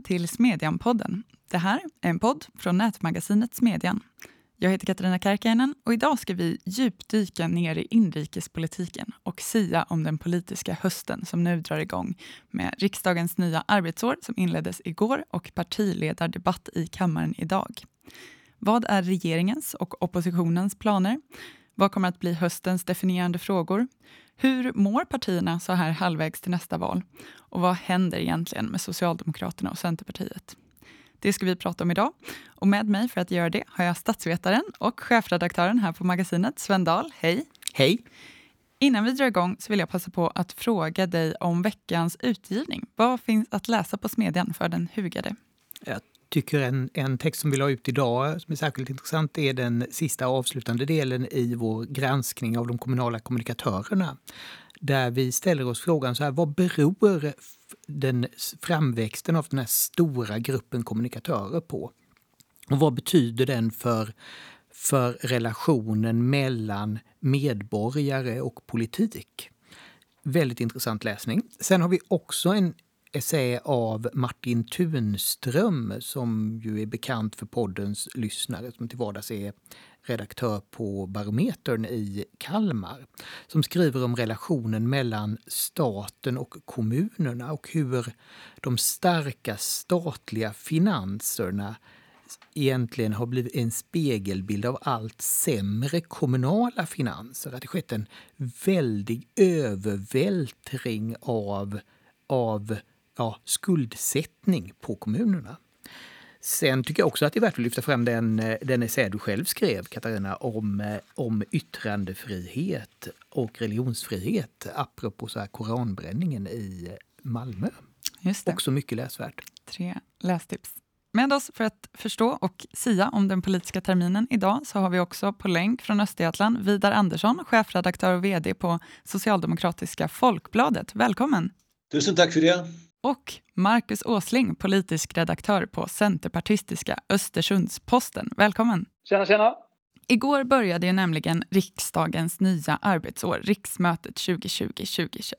Välkommen till Smedjan-podden. Det här är en podd från nätmagasinet Smedjan. Jag heter Katarina Kärkäinen och idag ska vi djupdyka ner i inrikespolitiken och sia om den politiska hösten som nu drar igång med riksdagens nya arbetsår som inleddes igår och partiledardebatt i kammaren idag. Vad är regeringens och oppositionens planer? Vad kommer att bli höstens definierande frågor? Hur mår partierna så här halvvägs till nästa val? Och vad händer egentligen med Socialdemokraterna och Centerpartiet? Det ska vi prata om idag. Och med mig för att göra det har jag statsvetaren och chefredaktören här på magasinet, Sven Dahl. Hej! Hej! Innan vi drar igång så vill jag passa på att fråga dig om veckans utgivning. Vad finns att läsa på Smedjan för den hugade? Jag tycker en, en text som vi la ut idag som är särskilt intressant är den sista avslutande delen i vår granskning av de kommunala kommunikatörerna. Där vi ställer oss frågan så här, vad beror den framväxten av den här stora gruppen kommunikatörer på? Och vad betyder den för, för relationen mellan medborgare och politik? Väldigt intressant läsning. Sen har vi också en essä av Martin Tunström som ju är bekant för poddens lyssnare som till vardags är redaktör på Barometern i Kalmar som skriver om relationen mellan staten och kommunerna och hur de starka statliga finanserna egentligen har blivit en spegelbild av allt sämre kommunala finanser. Att det skett en väldig övervältring av, av ja, skuldsättning på kommunerna. Sen tycker jag också att det är värt att lyfta fram den, eh, den essä du själv skrev, Katarina, om, eh, om yttrandefrihet och religionsfrihet apropå så här koranbränningen i Malmö. Just det. Också mycket läsvärt. Tre lästips. Med oss för att förstå och sia om den politiska terminen idag så har vi också på länk från Östergötland Vidar Andersson, chefredaktör och vd på Socialdemokratiska Folkbladet. Välkommen! Tusen tack för det! Och Marcus Åsling, politisk redaktör på centerpartistiska Östersunds-Posten. Välkommen! Tjena, tjena! Igår började ju nämligen riksdagens nya arbetsår, riksmötet 2020-2021.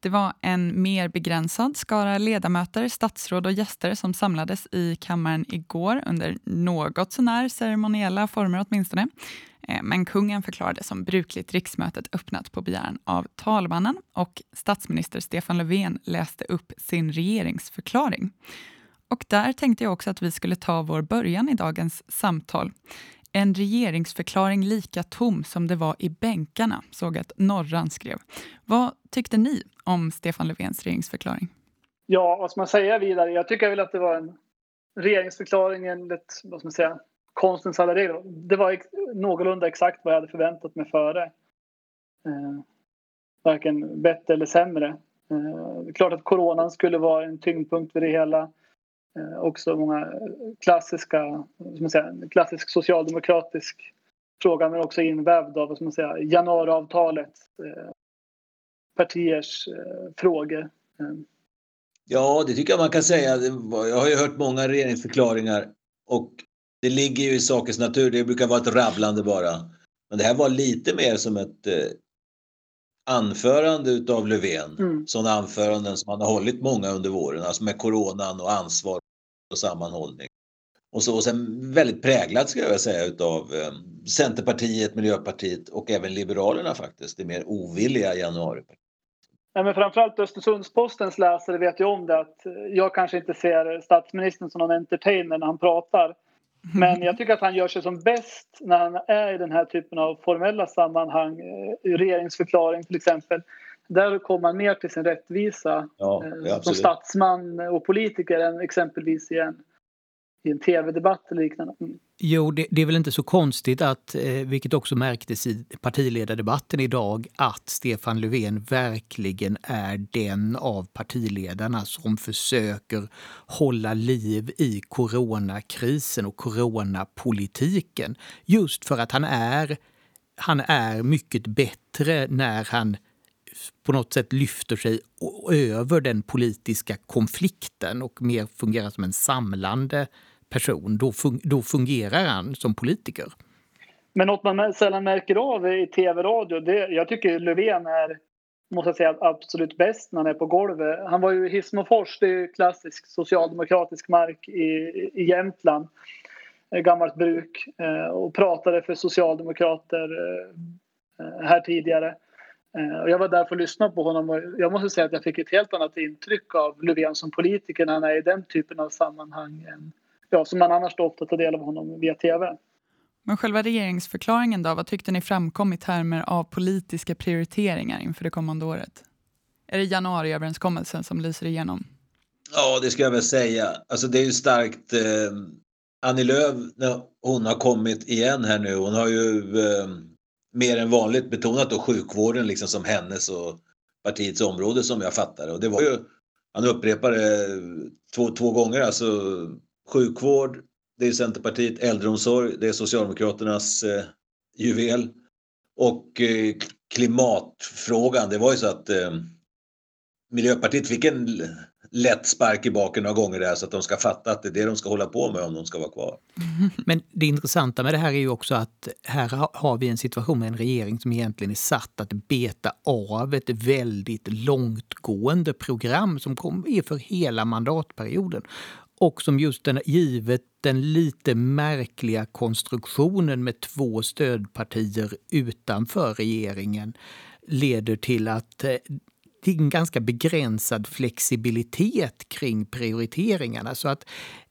Det var en mer begränsad skara ledamöter, statsråd och gäster som samlades i kammaren igår under något sånär ceremoniella former åtminstone. Eh, men kungen förklarade som brukligt riksmötet öppnat på begäran av talmannen och statsminister Stefan Löfven läste upp sin regeringsförklaring. Och där tänkte jag också att vi skulle ta vår början i dagens samtal. En regeringsförklaring lika tom som det var i bänkarna, såg att Norran skrev. Vad tyckte ni om Stefan Löfvens regeringsförklaring? Ja, vad ska man säga vidare? Jag tycker väl att det var en regeringsförklaring enligt, vad ska man säga, konstens alla regler. Det var ex någorlunda exakt vad jag hade förväntat mig före. Eh, varken bättre eller sämre. Eh, det är klart att coronan skulle vara en tyngdpunkt för det hela. Eh, också många eh, klassiska, som man säger, klassisk socialdemokratisk fråga men också invävd av som man januariavtalet. Eh, partiers eh, frågor. Eh. Ja, det tycker jag man kan säga. Jag har ju hört många regeringsförklaringar och det ligger ju i sakens natur. Det brukar vara ett rabblande bara. Men det här var lite mer som ett eh, anförande utav Löfven. Mm. Sådana anföranden som han har hållit många under våren. Alltså med coronan och ansvar och sammanhållning. Och, så, och sen väldigt präglat ska jag säga utav eh, Centerpartiet, Miljöpartiet och även Liberalerna faktiskt. Det mer ovilliga januaripartiet. Ja, men framförallt Östersundspostens läsare vet ju om det att jag kanske inte ser statsministern som någon entertainer när han pratar. Men jag tycker att han gör sig som bäst när han är i den här typen av formella sammanhang, eh, regeringsförklaring till exempel. Där kommer han mer till sin rättvisa ja, eh, som statsman och politiker än exempelvis i en i en tv-debatt eller liknande. Mm. Jo, det, det, är väl inte så konstigt att, eh, vilket också märktes i partiledardebatten idag, att Stefan Löfven verkligen är den av partiledarna som försöker hålla liv i coronakrisen och coronapolitiken. Just för att han är, han är mycket bättre när han på något sätt lyfter sig över den politiska konflikten och mer fungerar som en samlande person, då, fun då fungerar han som politiker. Men något man sällan märker av i tv-radio, jag tycker Löfven är måste jag säga, absolut bäst när han är på golvet. Han var ju i Hissmofors, det är ju klassisk socialdemokratisk mark i, i Jämtland, gammalt bruk, eh, och pratade för socialdemokrater eh, eh, här tidigare. Och jag var där för att lyssna på honom och jag måste säga att jag fick ett helt annat intryck av Löfven som politiker när han är i den typen av sammanhang än, ja, som man annars då ofta tar del av honom via tv. Men själva regeringsförklaringen då, vad tyckte ni framkom i termer av politiska prioriteringar inför det kommande året? Är det januariöverenskommelsen som lyser igenom? Ja, det ska jag väl säga. Alltså det är ju starkt. Eh, Annie Lööf, när hon har kommit igen här nu, hon har ju eh, mer än vanligt betonat då sjukvården liksom som hennes och partiets område som jag fattar Och det var ju, han upprepade två, två gånger alltså sjukvård, det är Centerpartiet, äldreomsorg, det är Socialdemokraternas eh, juvel. Och eh, klimatfrågan, det var ju så att eh, Miljöpartiet fick en lätt spark i baken några gånger där så att de ska fatta att det är det de ska hålla på med om de ska vara kvar. Men det intressanta med det här är ju också att här har vi en situation med en regering som egentligen är satt att beta av ett väldigt långtgående program som är för hela mandatperioden och som just den, givet den lite märkliga konstruktionen med två stödpartier utanför regeringen leder till att eh, det är en ganska begränsad flexibilitet kring prioriteringarna. Så att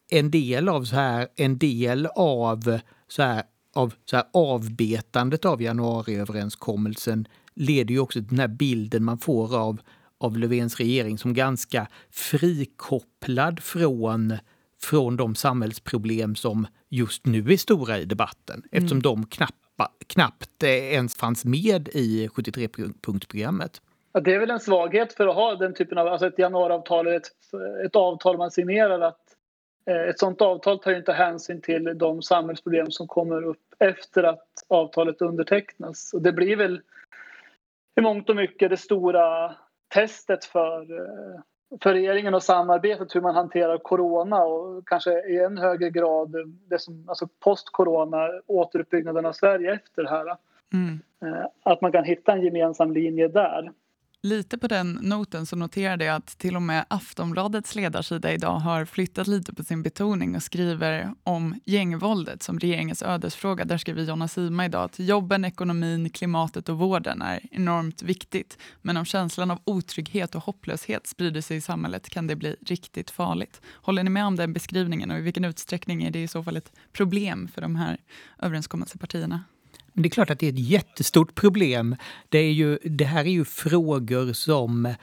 en del av, så här, en del av, så här, av så här, avbetandet av januariöverenskommelsen leder ju också till den här bilden man får av, av Löfvens regering som ganska frikopplad från, från de samhällsproblem som just nu är stora i debatten eftersom mm. de knappt, knappt ens fanns med i 73-punktsprogrammet. Ja, det är väl en svaghet för att ha den typen av, alltså ett januariavtal eller ett, ett avtal man signerar att eh, ett sådant avtal tar ju inte hänsyn till de samhällsproblem som kommer upp efter att avtalet undertecknas. Och det blir väl i mångt och mycket det stora testet för, eh, för regeringen och samarbetet hur man hanterar corona och kanske i än högre grad det som, alltså post-corona, återuppbyggnaden av Sverige efter det här. Mm. Eh, att man kan hitta en gemensam linje där. Lite på den noten så noterade jag att till och med Aftonbladets ledarsida idag har flyttat lite på sin betoning och skriver om gängvåldet som regeringens ödesfråga. Där skriver Jonna Sima idag att jobben, ekonomin, klimatet och vården är enormt viktigt. Men om känslan av otrygghet och hopplöshet sprider sig i samhället kan det bli riktigt farligt. Håller ni med om den beskrivningen och i vilken utsträckning är det i så fall ett problem för de här överenskommelsepartierna? Det är klart att det är ett jättestort problem. Det, är ju, det här är ju frågor som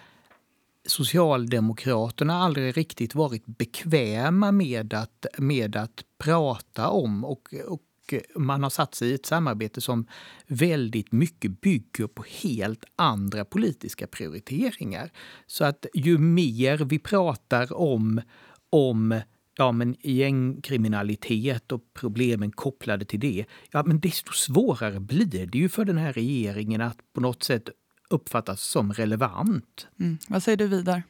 Socialdemokraterna aldrig riktigt varit bekväma med att, med att prata om. Och, och man har satt sig i ett samarbete som väldigt mycket bygger på helt andra politiska prioriteringar. Så att ju mer vi pratar om, om ja, men gängkriminalitet och problemen kopplade till det, ja, men desto svårare blir det ju för den här regeringen att på något sätt uppfattas som relevant. Mm. Vad säger du Vidar?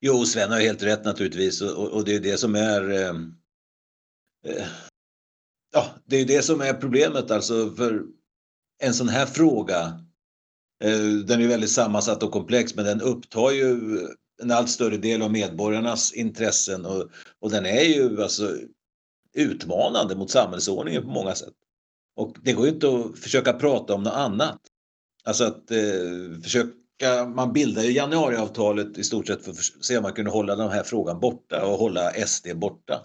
Jo, Sven har helt rätt naturligtvis och, och det är det som är eh, eh, Ja, det är det som är problemet alltså för en sån här fråga eh, den är väldigt sammansatt och komplex men den upptar ju en allt större del av medborgarnas intressen och, och den är ju alltså utmanande mot samhällsordningen på många sätt. Och det går ju inte att försöka prata om något annat. Alltså att eh, försöka, man bildar ju januariavtalet i stort sett för att se om man kunde hålla den här frågan borta och hålla SD borta.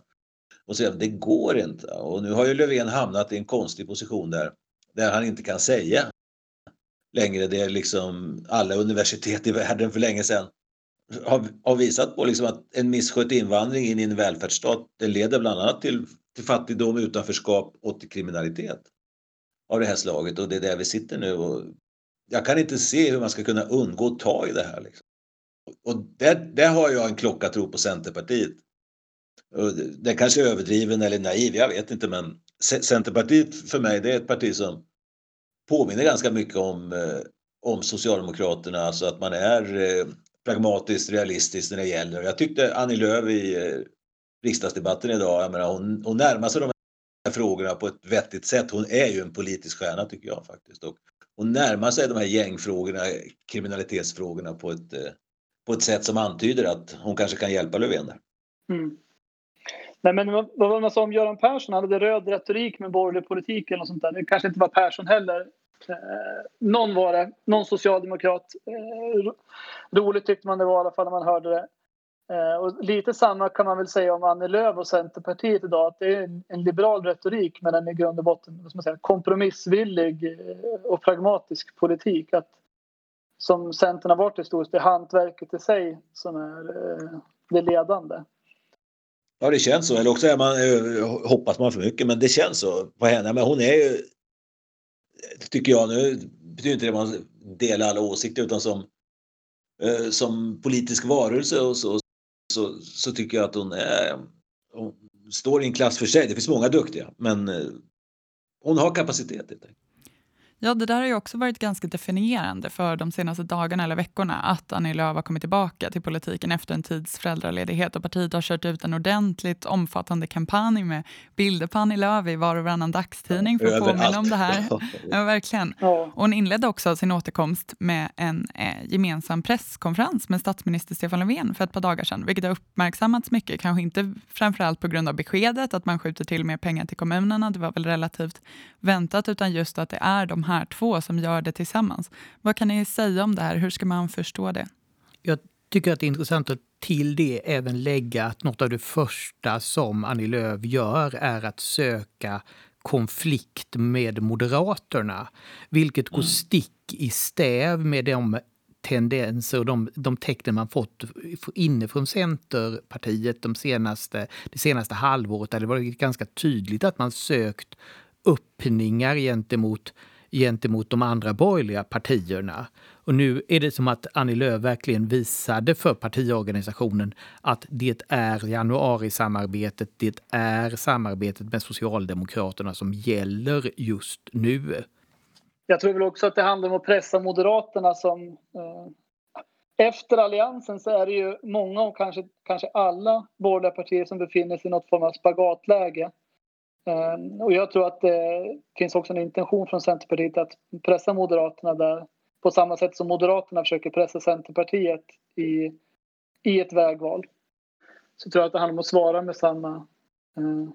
Och säga det går inte. Och nu har ju Löfven hamnat i en konstig position där, där han inte kan säga längre det är liksom alla universitet i världen för länge sedan har, har visat på liksom att en misskött invandring in i en välfärdsstat det leder bland annat till, till fattigdom, utanförskap och till kriminalitet av det här slaget och det är där vi sitter nu. Och jag kan inte se hur man ska kunna undgå att ta i det här. Liksom. Och där, där har jag en klockatro på Centerpartiet. Den kanske är överdriven eller naiv, jag vet inte men Centerpartiet för mig det är ett parti som påminner ganska mycket om, eh, om Socialdemokraterna, alltså att man är eh, pragmatiskt, realistiskt när det gäller. Jag tyckte Annie Lööf i eh, riksdagsdebatten idag, jag menar, hon, hon närmar sig de här frågorna på ett vettigt sätt. Hon är ju en politisk stjärna tycker jag faktiskt. Och hon närmar sig de här gängfrågorna, kriminalitetsfrågorna på ett, eh, på ett sätt som antyder att hon kanske kan hjälpa Löfven där. Mm. Nej, men vad var det om Göran Persson? Han hade röd retorik med borgerlig politik eller något sånt där. Det kanske inte var Persson heller. Eh, någon var det, någon socialdemokrat. Eh, roligt tyckte man det var i alla fall när man hörde det. Eh, och lite samma kan man väl säga om Annie Lööf och Centerpartiet idag. Att det är en, en liberal retorik men den i grund och botten vad man säga, kompromissvillig eh, och pragmatisk politik. Att, som Centern har varit historiskt, det är hantverket i sig som är eh, det ledande. Ja, det känns så. Eller också är man, eh, hoppas man för mycket, men det känns så på henne. Men hon är ju, tycker jag, nu betyder inte det att man delar alla åsikter, utan som, eh, som politisk varelse och så, så, så tycker jag att hon, är, hon står i en klass för sig. Det finns många duktiga, men eh, hon har kapacitet. Helt enkelt. Ja, det där har ju också varit ganska definierande för de senaste dagarna eller veckorna, att Annie Lööf har kommit tillbaka till politiken efter en tids föräldraledighet och partiet har kört ut en ordentligt omfattande kampanj med bilder på Annie Lööf i var och varannan dagstidning för att påminna om det här. Ja, verkligen. Och hon inledde också sin återkomst med en eh, gemensam presskonferens med statsminister Stefan Löfven för ett par dagar sedan, vilket har uppmärksammats mycket, kanske inte framförallt på grund av beskedet att man skjuter till mer pengar till kommunerna, det var väl relativt väntat, utan just att det är de här två som gör det tillsammans. Vad kan ni säga om det här? Hur ska man förstå det? Jag tycker att det är intressant att till det även lägga att något av det första som Annie Lööf gör är att söka konflikt med Moderaterna. Vilket går mm. stick i stäv med de tendenser och de, de tecken man fått inifrån Centerpartiet de senaste, det senaste halvåret. Där det varit ganska tydligt att man sökt öppningar gentemot gentemot de andra borgerliga partierna. Och nu är det som att Annie Lööf verkligen visade för partiorganisationen att det är januarisamarbetet, det är samarbetet med Socialdemokraterna som gäller just nu. Jag tror väl också att det handlar om att pressa Moderaterna som eh, efter Alliansen så är det ju många och kanske, kanske alla borgerliga partier som befinner sig i något form av spagatläge. Ehm, och jag tror att det finns också en intention från Centerpartiet att pressa Moderaterna där på samma sätt som Moderaterna försöker pressa Centerpartiet i, i ett vägval. Så tror att det handlar om att svara med samma, eh,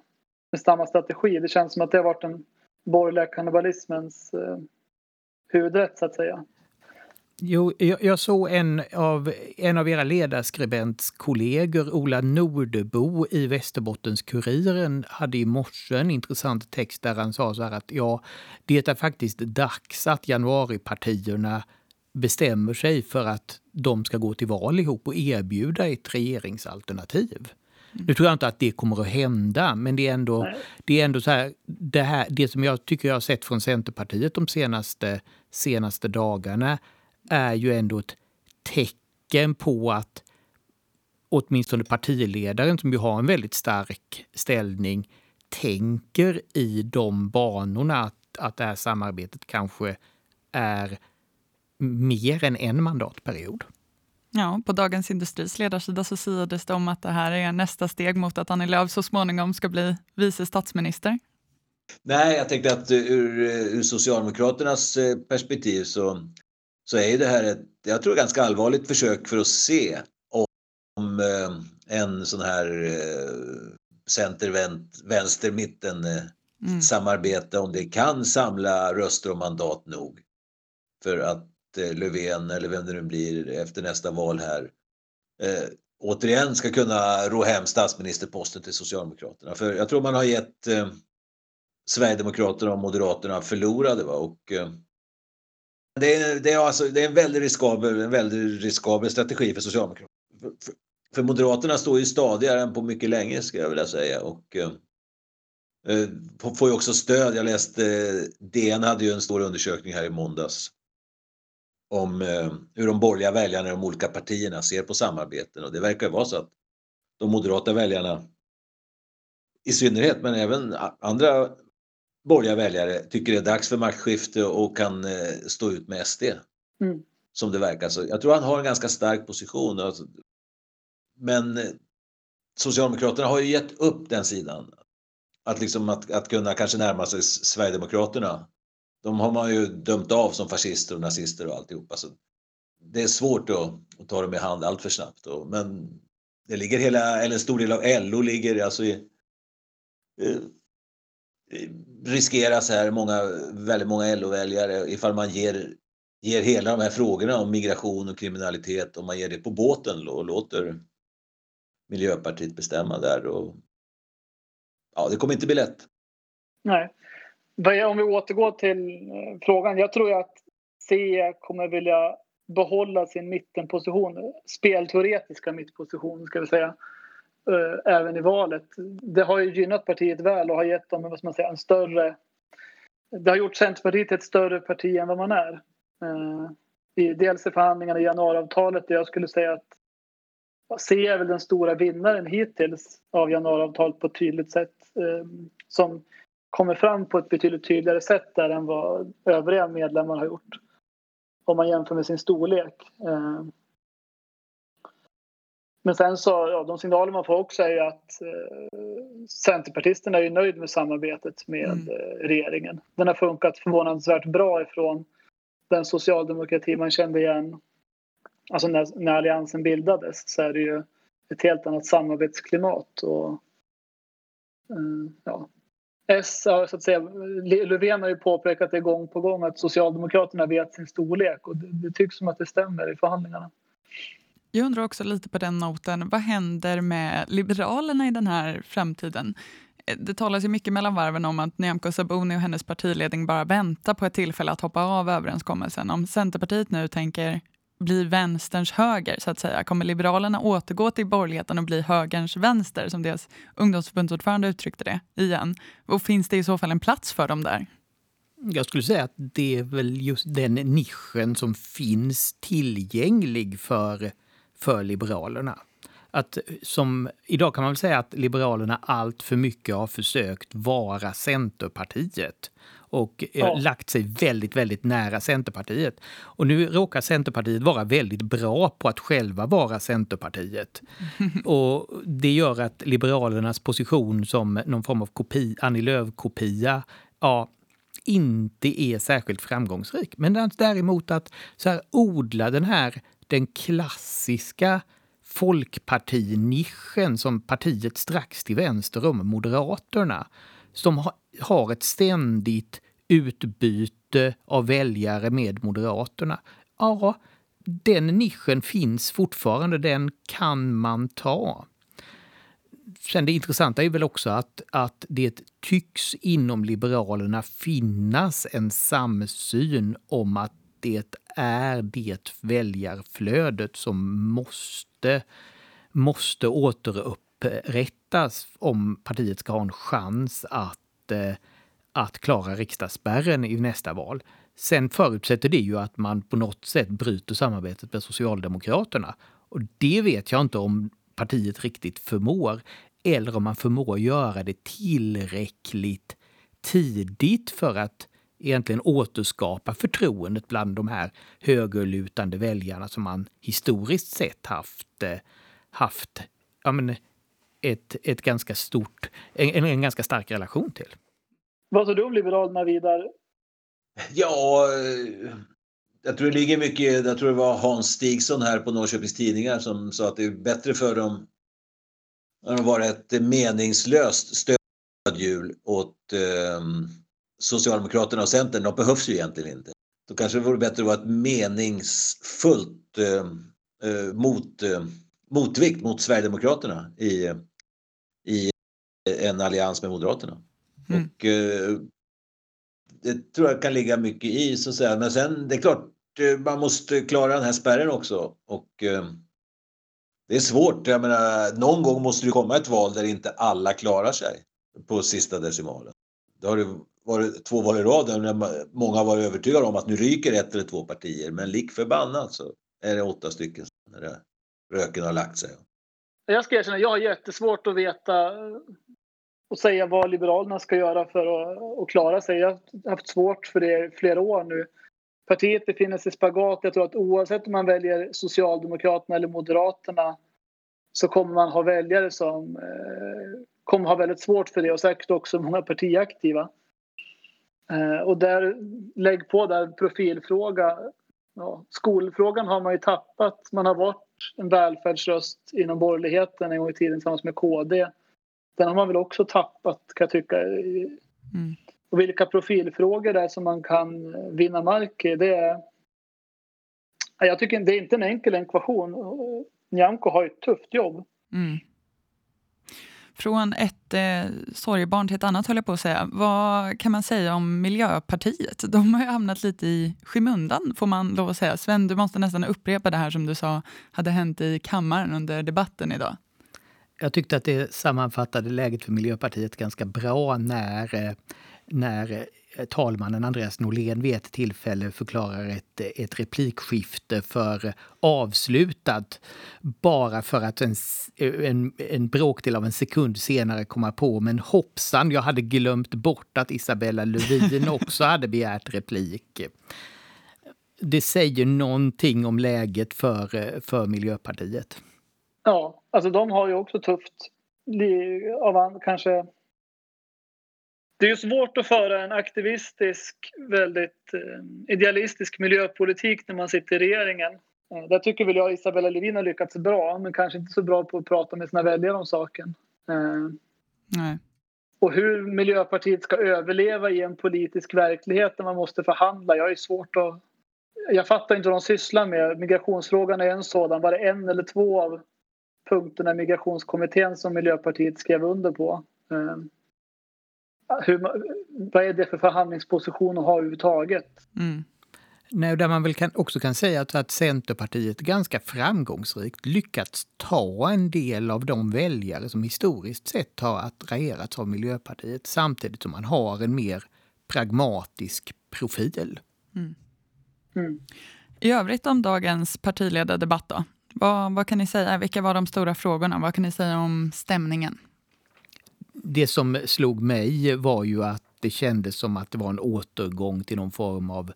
med samma strategi. Det känns som att det har varit den borgerliga kannibalismens eh, huvudrätt så att säga. Jo, jag, jag såg en av, en av era ledarskribentkollegor, Ola Nordebo i Västerbottens-Kuriren, hade i morse en intressant text där han sa så här att ja, det är faktiskt dags att januaripartierna bestämmer sig för att de ska gå till val ihop och erbjuda ett regeringsalternativ. Mm. Nu tror jag inte att det kommer att hända, men det är ändå, det är ändå så här, det, här, det som jag tycker jag har sett från Centerpartiet de senaste, senaste dagarna är ju ändå ett tecken på att åtminstone partiledaren, som ju har en väldigt stark ställning, tänker i de banorna att, att det här samarbetet kanske är mer än en mandatperiod. Ja, på Dagens Industris ledarsida så siades det om att det här är nästa steg mot att Annie Lööf så småningom ska bli vice statsminister. Nej, jag tänkte att ur, ur Socialdemokraternas eh, perspektiv så så är det här ett, jag tror, ganska allvarligt försök för att se om eh, en sån här eh, center-vänster-mitten eh, mm. samarbete, om det kan samla röster och mandat nog för att Löfven, eller vem det nu blir efter nästa val här, återigen ska kunna ro hem statsministerposten till Socialdemokraterna. För jag tror man har gett Sverigedemokraterna och Moderaterna förlorade. Va? Och, det är, det är, alltså, det är en, väldigt riskabel, en väldigt riskabel strategi för Socialdemokraterna. För, för, för, Moderaterna står ju stadigare än på mycket länge skulle jag vilja säga. Och, eh, eh får ju också stöd. Jag läste, eh, DN hade ju en stor undersökning här i måndags om eh, hur de borgerliga väljarna i de olika partierna ser på samarbeten och det verkar vara så att de moderata väljarna i synnerhet, men även andra borgerliga väljare tycker det är dags för maktskifte och kan eh, stå ut med SD. Mm. Som det verkar. Så jag tror han har en ganska stark position. Alltså, men eh, Socialdemokraterna har ju gett upp den sidan. Att, liksom att, att kunna kanske närma sig Sverigedemokraterna de har man ju dömt av som fascister och nazister och alltihopa. Så det är svårt att, att ta dem i hand allt för snabbt. Och, men det ligger hela, eller en stor del av LO ligger alltså i, eh, riskeras här många, väldigt många LO-väljare ifall man ger, ger hela de här frågorna om migration och kriminalitet om man ger det på båten och låter Miljöpartiet bestämma där. Och, ja, det kommer inte bli lätt. Nej. Om vi återgår till eh, frågan. Jag tror att C kommer vilja behålla sin mittenposition, spelteoretiska mittposition ska vi säga, eh, även i valet. Det har ju gynnat partiet väl och har gett dem vad ska man säga, en större... Det har gjort Centerpartiet till ett större parti än vad man är. Eh, I, dels i förhandlingarna i januariavtalet där jag skulle säga att C är väl den stora vinnaren hittills av januariavtalet på ett tydligt sätt eh, som kommer fram på ett betydligt tydligare sätt där än vad övriga medlemmar har gjort om man jämför med sin storlek. Eh, men sen så, ja, de signaler man får också är ju att eh, Centerpartisterna är ju nöjd med samarbetet med mm. eh, regeringen. Den har funkat förvånansvärt bra ifrån den socialdemokrati man kände igen. Alltså när, när alliansen bildades så är det ju ett helt annat samarbetsklimat. Och, eh, ja, S, så att säga, Löfven har ju påpekat det gång på gång att Socialdemokraterna vet sin storlek och det, det tycks som att det stämmer i förhandlingarna. Jag undrar också lite på den noten, vad händer med Liberalerna i den här framtiden? Eh, det talas ju mycket mellan varven om att Nyamko Sabuni och hennes partiledning bara väntar på ett tillfälle att hoppa av överenskommelsen. Om Centerpartiet nu tänker bli vänsterns höger, så att säga? Kommer Liberalerna återgå till borgerligheten och bli högerns vänster, som deras ungdomsförbundsordförande uttryckte det, igen? Och finns det i så fall en plats för dem där? Jag skulle säga att det är väl just den nischen som finns tillgänglig för, för Liberalerna. Att som, idag kan man väl säga att Liberalerna allt för mycket har försökt vara Centerpartiet och eh, ja. lagt sig väldigt, väldigt nära Centerpartiet. Och nu råkar Centerpartiet vara väldigt bra på att själva vara Centerpartiet. och det gör att Liberalernas position som någon form av kopi, Annie Lööf-kopia, ja, inte är särskilt framgångsrik. Men däremot att så här, odla den här den klassiska folkpartinischen som partiet strax till vänster om Moderaterna som har ett ständigt utbyte av väljare med Moderaterna. Ja, den nischen finns fortfarande, den kan man ta. Sen det intressanta är väl också att, att det tycks inom Liberalerna finnas en samsyn om att det är det väljarflödet som måste, måste återupprättas om partiet ska ha en chans att eh, att klara riksdagsspärren i nästa val. Sen förutsätter det ju att man på något sätt bryter samarbetet med Socialdemokraterna. Och det vet jag inte om partiet riktigt förmår. Eller om man förmår göra det tillräckligt tidigt för att egentligen återskapa förtroendet bland de här högerlutande väljarna som man historiskt sett haft, eh, haft ja, men ett, ett ganska stort, en, en ganska stark relation till. Vad tror du om Liberalerna, Vidar? Ja, jag tror det ligger mycket Jag tror det var Hans Stigson här på Norrköpings Tidningar som sa att det är bättre för dem när de var ett meningslöst stödhjul åt eh, Socialdemokraterna och Centern. De behövs ju egentligen inte. Då kanske det vore bättre att vara ett meningsfullt eh, eh mot, eh, motvikt mot Sverigedemokraterna i, i en allians med Moderaterna. Mm. Och eh, det tror jag kan ligga mycket i så att säga. Men sen det är klart, eh, man måste klara den här spärren också. Och eh, det är svårt. Jag menar, någon gång måste det komma ett val där inte alla klarar sig på sista decimalen. Det har det var, två val i rad när många har varit övertygade om att nu ryker ett eller två partier. Men lik förbannat så är det åtta stycken när röken har lagt sig. Jag ska erkänna, jag har jättesvårt att veta och säga vad Liberalerna ska göra för att, att klara sig. Jag har haft svårt för det i flera år nu. Partiet befinner sig i spagat. Jag tror att oavsett om man väljer Socialdemokraterna eller Moderaterna så kommer man ha väljare som eh, kommer ha väldigt svårt för det och säkert också många partiaktiva. Och där, lägg på där profilfråga. Ja, skolfrågan har man ju tappat. Man har varit en välfärdsröst inom borgerligheten en gång i tiden tillsammans med KD. Den har man väl också tappat kan jag tycka. Mm. Och vilka profilfrågor det är som man kan vinna mark i, det är... Jag tycker det är inte en enkel ekvation. Nyamko har ett tufft jobb. Mm. Från ett eh, sorgebarn till ett annat höll jag på att säga. Vad kan man säga om Miljöpartiet? De har ju hamnat lite i skymundan får man lov att säga. Sven, du måste nästan upprepa det här som du sa hade hänt i kammaren under debatten idag. Jag tyckte att det sammanfattade läget för Miljöpartiet ganska bra när, eh, när talmannen Andreas Norlén vid ett tillfälle förklarar ett, ett replikskifte för avslutat bara för att en, en, en bråkdel av en sekund senare komma på men hoppsan, jag hade glömt bort att Isabella Lövin också hade begärt replik. Det säger någonting om läget för, för Miljöpartiet. Ja, alltså de har ju också tufft av kanske det är svårt att föra en aktivistisk, väldigt eh, idealistisk miljöpolitik när man sitter i regeringen. Eh, där tycker väl jag att Isabella Lövin har lyckats bra, men kanske inte så bra på att prata med sina väljare om saken. Eh, Nej. Och hur Miljöpartiet ska överleva i en politisk verklighet där man måste förhandla, jag är svårt att... Jag fattar inte vad de sysslar med. Migrationsfrågan är en sådan. Var det en eller två av punkterna i migrationskommittén som Miljöpartiet skrev under på? Hur, vad är det för förhandlingsposition att ha överhuvudtaget? Mm. Nej, där man väl kan, också kan säga att, att Centerpartiet ganska framgångsrikt lyckats ta en del av de väljare som historiskt sett har attraherats av Miljöpartiet samtidigt som man har en mer pragmatisk profil. Mm. Mm. I övrigt om dagens partiledardebatt då? Vad, vad kan ni säga? Vilka var de stora frågorna? Vad kan ni säga om stämningen? Det som slog mig var ju att det kändes som att det var en återgång till någon form av,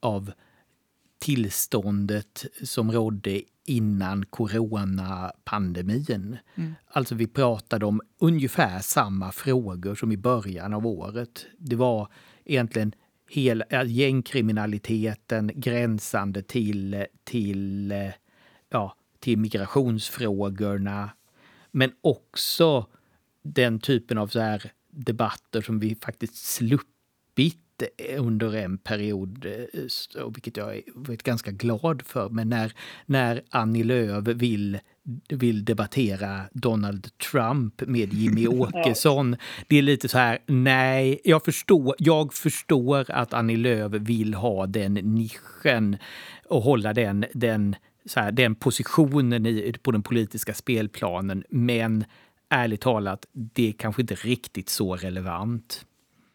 av tillståndet som rådde innan coronapandemin. Mm. Alltså vi pratade om ungefär samma frågor som i början av året. Det var egentligen hela gängkriminaliteten gränsande till, till, ja, till migrationsfrågorna. Men också den typen av så här debatter som vi faktiskt sluppit under en period, eh, vilket jag är varit ganska glad för. Men när, när Annie Lööf vill, vill debattera Donald Trump med Jimmy Åkesson. Det är lite så här, nej, jag förstår, jag förstår att Annie Lööf vill ha den nischen och hålla den, den, så här, den positionen i, på den politiska spelplanen. Men ärligt talat, det är kanske inte riktigt så relevant.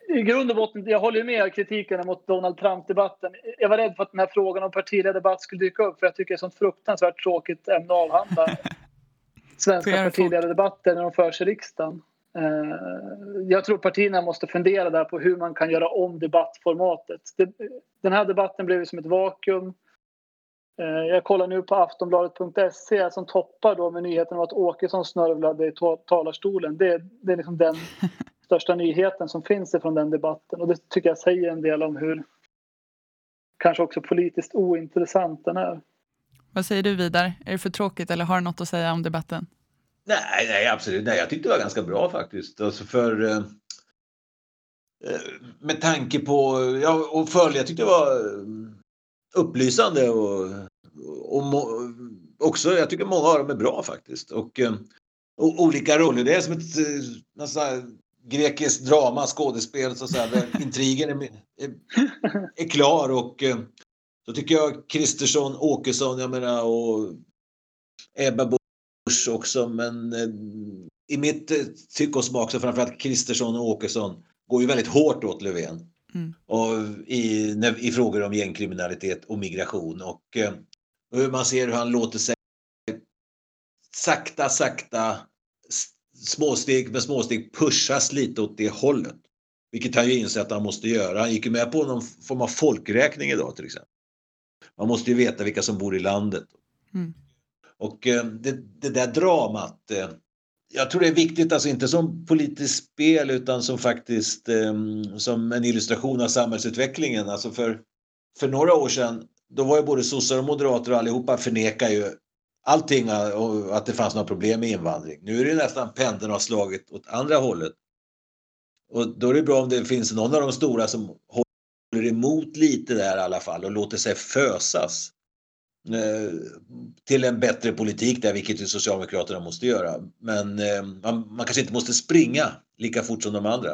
I grund och botten, jag håller med kritiken mot Donald Trump-debatten. Jag var rädd för att den här frågan om partiledardebatt skulle dyka upp för jag tycker det är ett fruktansvärt tråkigt ämne att avhandla. Svenska partiledardebatter när de förs i riksdagen. Eh, jag tror partierna måste fundera där på hur man kan göra om debattformatet. Den här debatten blev som ett vakuum. Eh, jag kollar nu på aftonbladet.se som toppar då med nyheten om att Åkesson snörvlade i talarstolen. Det, det är liksom den största nyheten som finns ifrån den debatten och det tycker jag säger en del om hur kanske också politiskt ointressant den är. Vad säger du Vidar? Är det för tråkigt eller har du något att säga om debatten? Nej, nej absolut. Nej, jag tyckte det var ganska bra faktiskt. Alltså för eh, eh med tanke på, ja, och följa, jag tyckte det var upplysande och, och också, jag tycker många av dem är bra faktiskt. Och, eh, och olika roller. Det är som ett eh, grekiskt drama, skådespel, så att säga, där intrigen är, är, är, klar och eh, så tycker jag Kristersson, Åkesson, jag menar och Ebba Busch också, men i mitt tycke och smak så framförallt Kristersson och Åkesson går ju väldigt hårt åt Löfven. Mm. Och i, i frågor om gängkriminalitet och migration och, eh, och hur man ser hur han låter sig sakta, sakta, småsteg med småsteg pushas lite åt det hållet. Vilket han ju inser att han måste göra. Han gick ju med på någon form av folkräkning idag till exempel. Man måste ju veta vilka som bor i landet. Mm. Och eh, det, det, där dramat, eh, jag tror det är viktigt, alltså inte som politiskt spel utan som faktiskt um, som en illustration av samhällsutvecklingen. Alltså för, för några år sedan, då var ju både sossar och moderater och allihopa förnekar ju allting och att det fanns några problem med invandring. Nu är det nästan pendeln har slagit åt andra hållet. Och då är det bra om det finns någon av de stora som håller emot lite där i alla fall och låter sig fösas. Eh, till en bättre politik där, vilket ju Socialdemokraterna måste göra. Men eh, man, man kanske inte måste springa lika fort som de andra.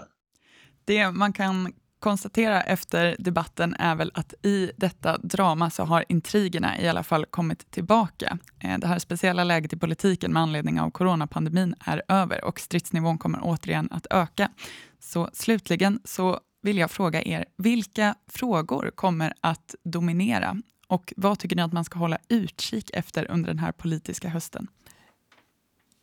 Det man kan konstatera efter debatten är väl att i detta drama så har intrigerna i alla fall kommit tillbaka. Eh, det här speciella läget i politiken med anledning av coronapandemin är över och stridsnivån kommer återigen att öka. Så slutligen så vill jag fråga er, vilka frågor kommer att dominera och vad tycker ni att man ska hålla utkik efter under den här politiska hösten?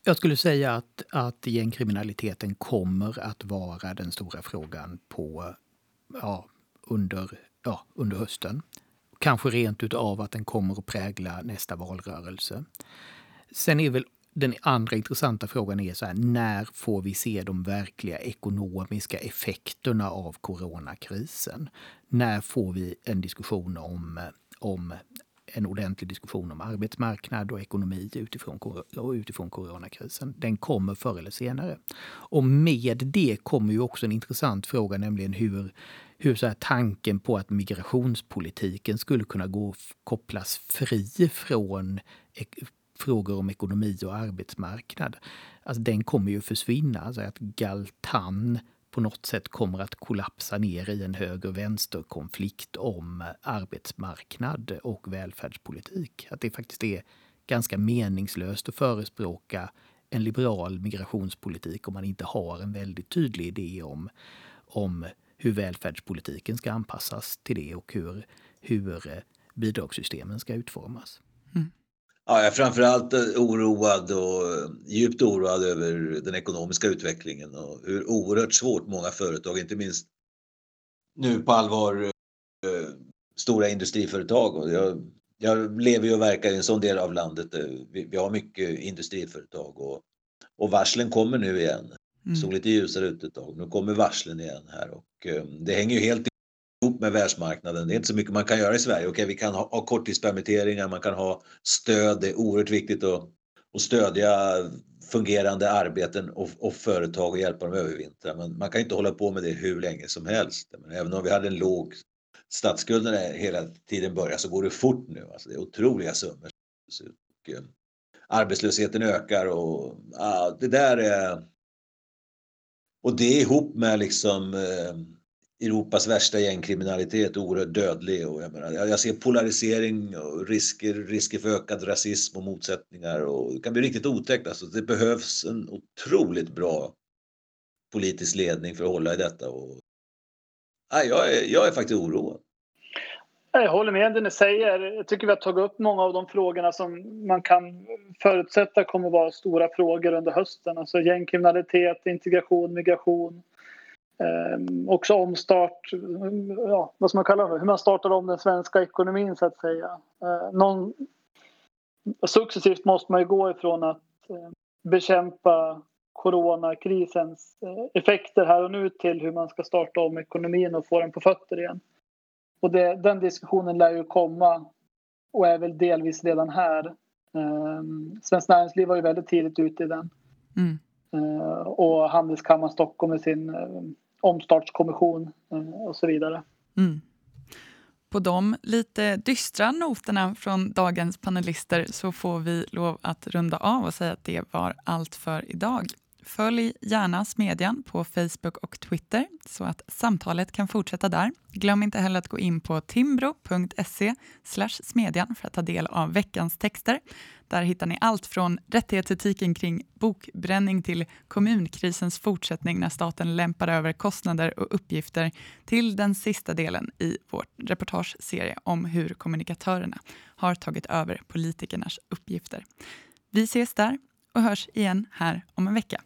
Jag skulle säga att, att gängkriminaliteten kommer att vara den stora frågan på, ja, under, ja, under hösten. Kanske rent utav att den kommer att prägla nästa valrörelse. Sen är väl den andra intressanta frågan är så här, när får vi se de verkliga ekonomiska effekterna av coronakrisen? När får vi en diskussion om om en ordentlig diskussion om arbetsmarknad och ekonomi utifrån, och utifrån coronakrisen. Den kommer förr eller senare. Och med det kommer ju också en intressant fråga, nämligen hur, hur så här, tanken på att migrationspolitiken skulle kunna gå kopplas fri från frågor om ekonomi och arbetsmarknad. Alltså, den kommer ju försvinna. Alltså att Galtan på något sätt kommer att kollapsa ner i en höger-vänster-konflikt om arbetsmarknad och välfärdspolitik. Att det faktiskt är ganska meningslöst att förespråka en liberal migrationspolitik om man inte har en väldigt tydlig idé om, om hur välfärdspolitiken ska anpassas till det och hur, hur eh, bidragssystemen ska utformas. Mm. Ja, jag är framförallt eh, oroad och eh, djupt oroad över den ekonomiska utvecklingen och hur oerhört svårt många företag, inte minst nu på allvar eh, stora industriföretag. Och jag, jag lever ju och verkar i en sån del av landet vi, vi har mycket industriföretag och, och varslen kommer nu igen. Det såg mm. lite ljusare ut ett tag. Nu kommer varslen igen här och det hänger ju helt ihop med världsmarknaden. Det är inte så mycket man kan göra i Sverige. Okej, vi kan ha, ha korttidspermitteringar, man kan ha stöd. Det är oerhört viktigt att, att stödja fungerande arbeten och, och företag och hjälpa dem att övervintra. Men man kan inte hålla på med det hur länge som helst. Men även om vi hade en låg statsskuld när det hela tiden började så går det fort nu. Alltså det är otroliga summor. Och, eh, arbetslösheten ökar och ah, det där är... Och det ihop med liksom eh, Europas värsta gängkriminalitet, oerhört dödlig. Och jag, menar, jag ser polarisering och risker, risker för ökad rasism och motsättningar. Och det kan bli riktigt otäckt. Alltså, det behövs en otroligt bra politisk ledning för att hålla i detta. Och, jag, är, jag är faktiskt oroad. Jag håller med det ni säger. Jag tycker vi har tagit upp många av de frågorna som man kan förutsätta kommer att vara stora frågor under hösten. Alltså gängkriminalitet, integration, migration Eh, också omstart, ja, vad ska man kalla det, hur man startar om den svenska ekonomin så att säga. Eh, någon, successivt måste man ju gå ifrån att eh, bekämpa coronakrisens eh, effekter här och nu till hur man ska starta om ekonomin och få den på fötter igen. Och det, den diskussionen lär ju komma och är väl delvis redan här. Eh, Svenskt Näringsliv var ju väldigt tidigt ute i den. Mm. Eh, och Handelskammaren Stockholm med sin eh, omstartskommission eh, och så vidare. Mm. På de lite dystra noterna från dagens panelister så får vi lov att runda av och säga att det var allt för idag. Följ gärna Smedjan på Facebook och Twitter så att samtalet kan fortsätta där. Glöm inte heller att gå in på timbro.se smedjan för att ta del av veckans texter. Där hittar ni allt från rättighetsetiken kring bokbränning till kommunkrisens fortsättning när staten lämpar över kostnader och uppgifter till den sista delen i vår reportageserie om hur kommunikatörerna har tagit över politikernas uppgifter. Vi ses där och hörs igen här om en vecka.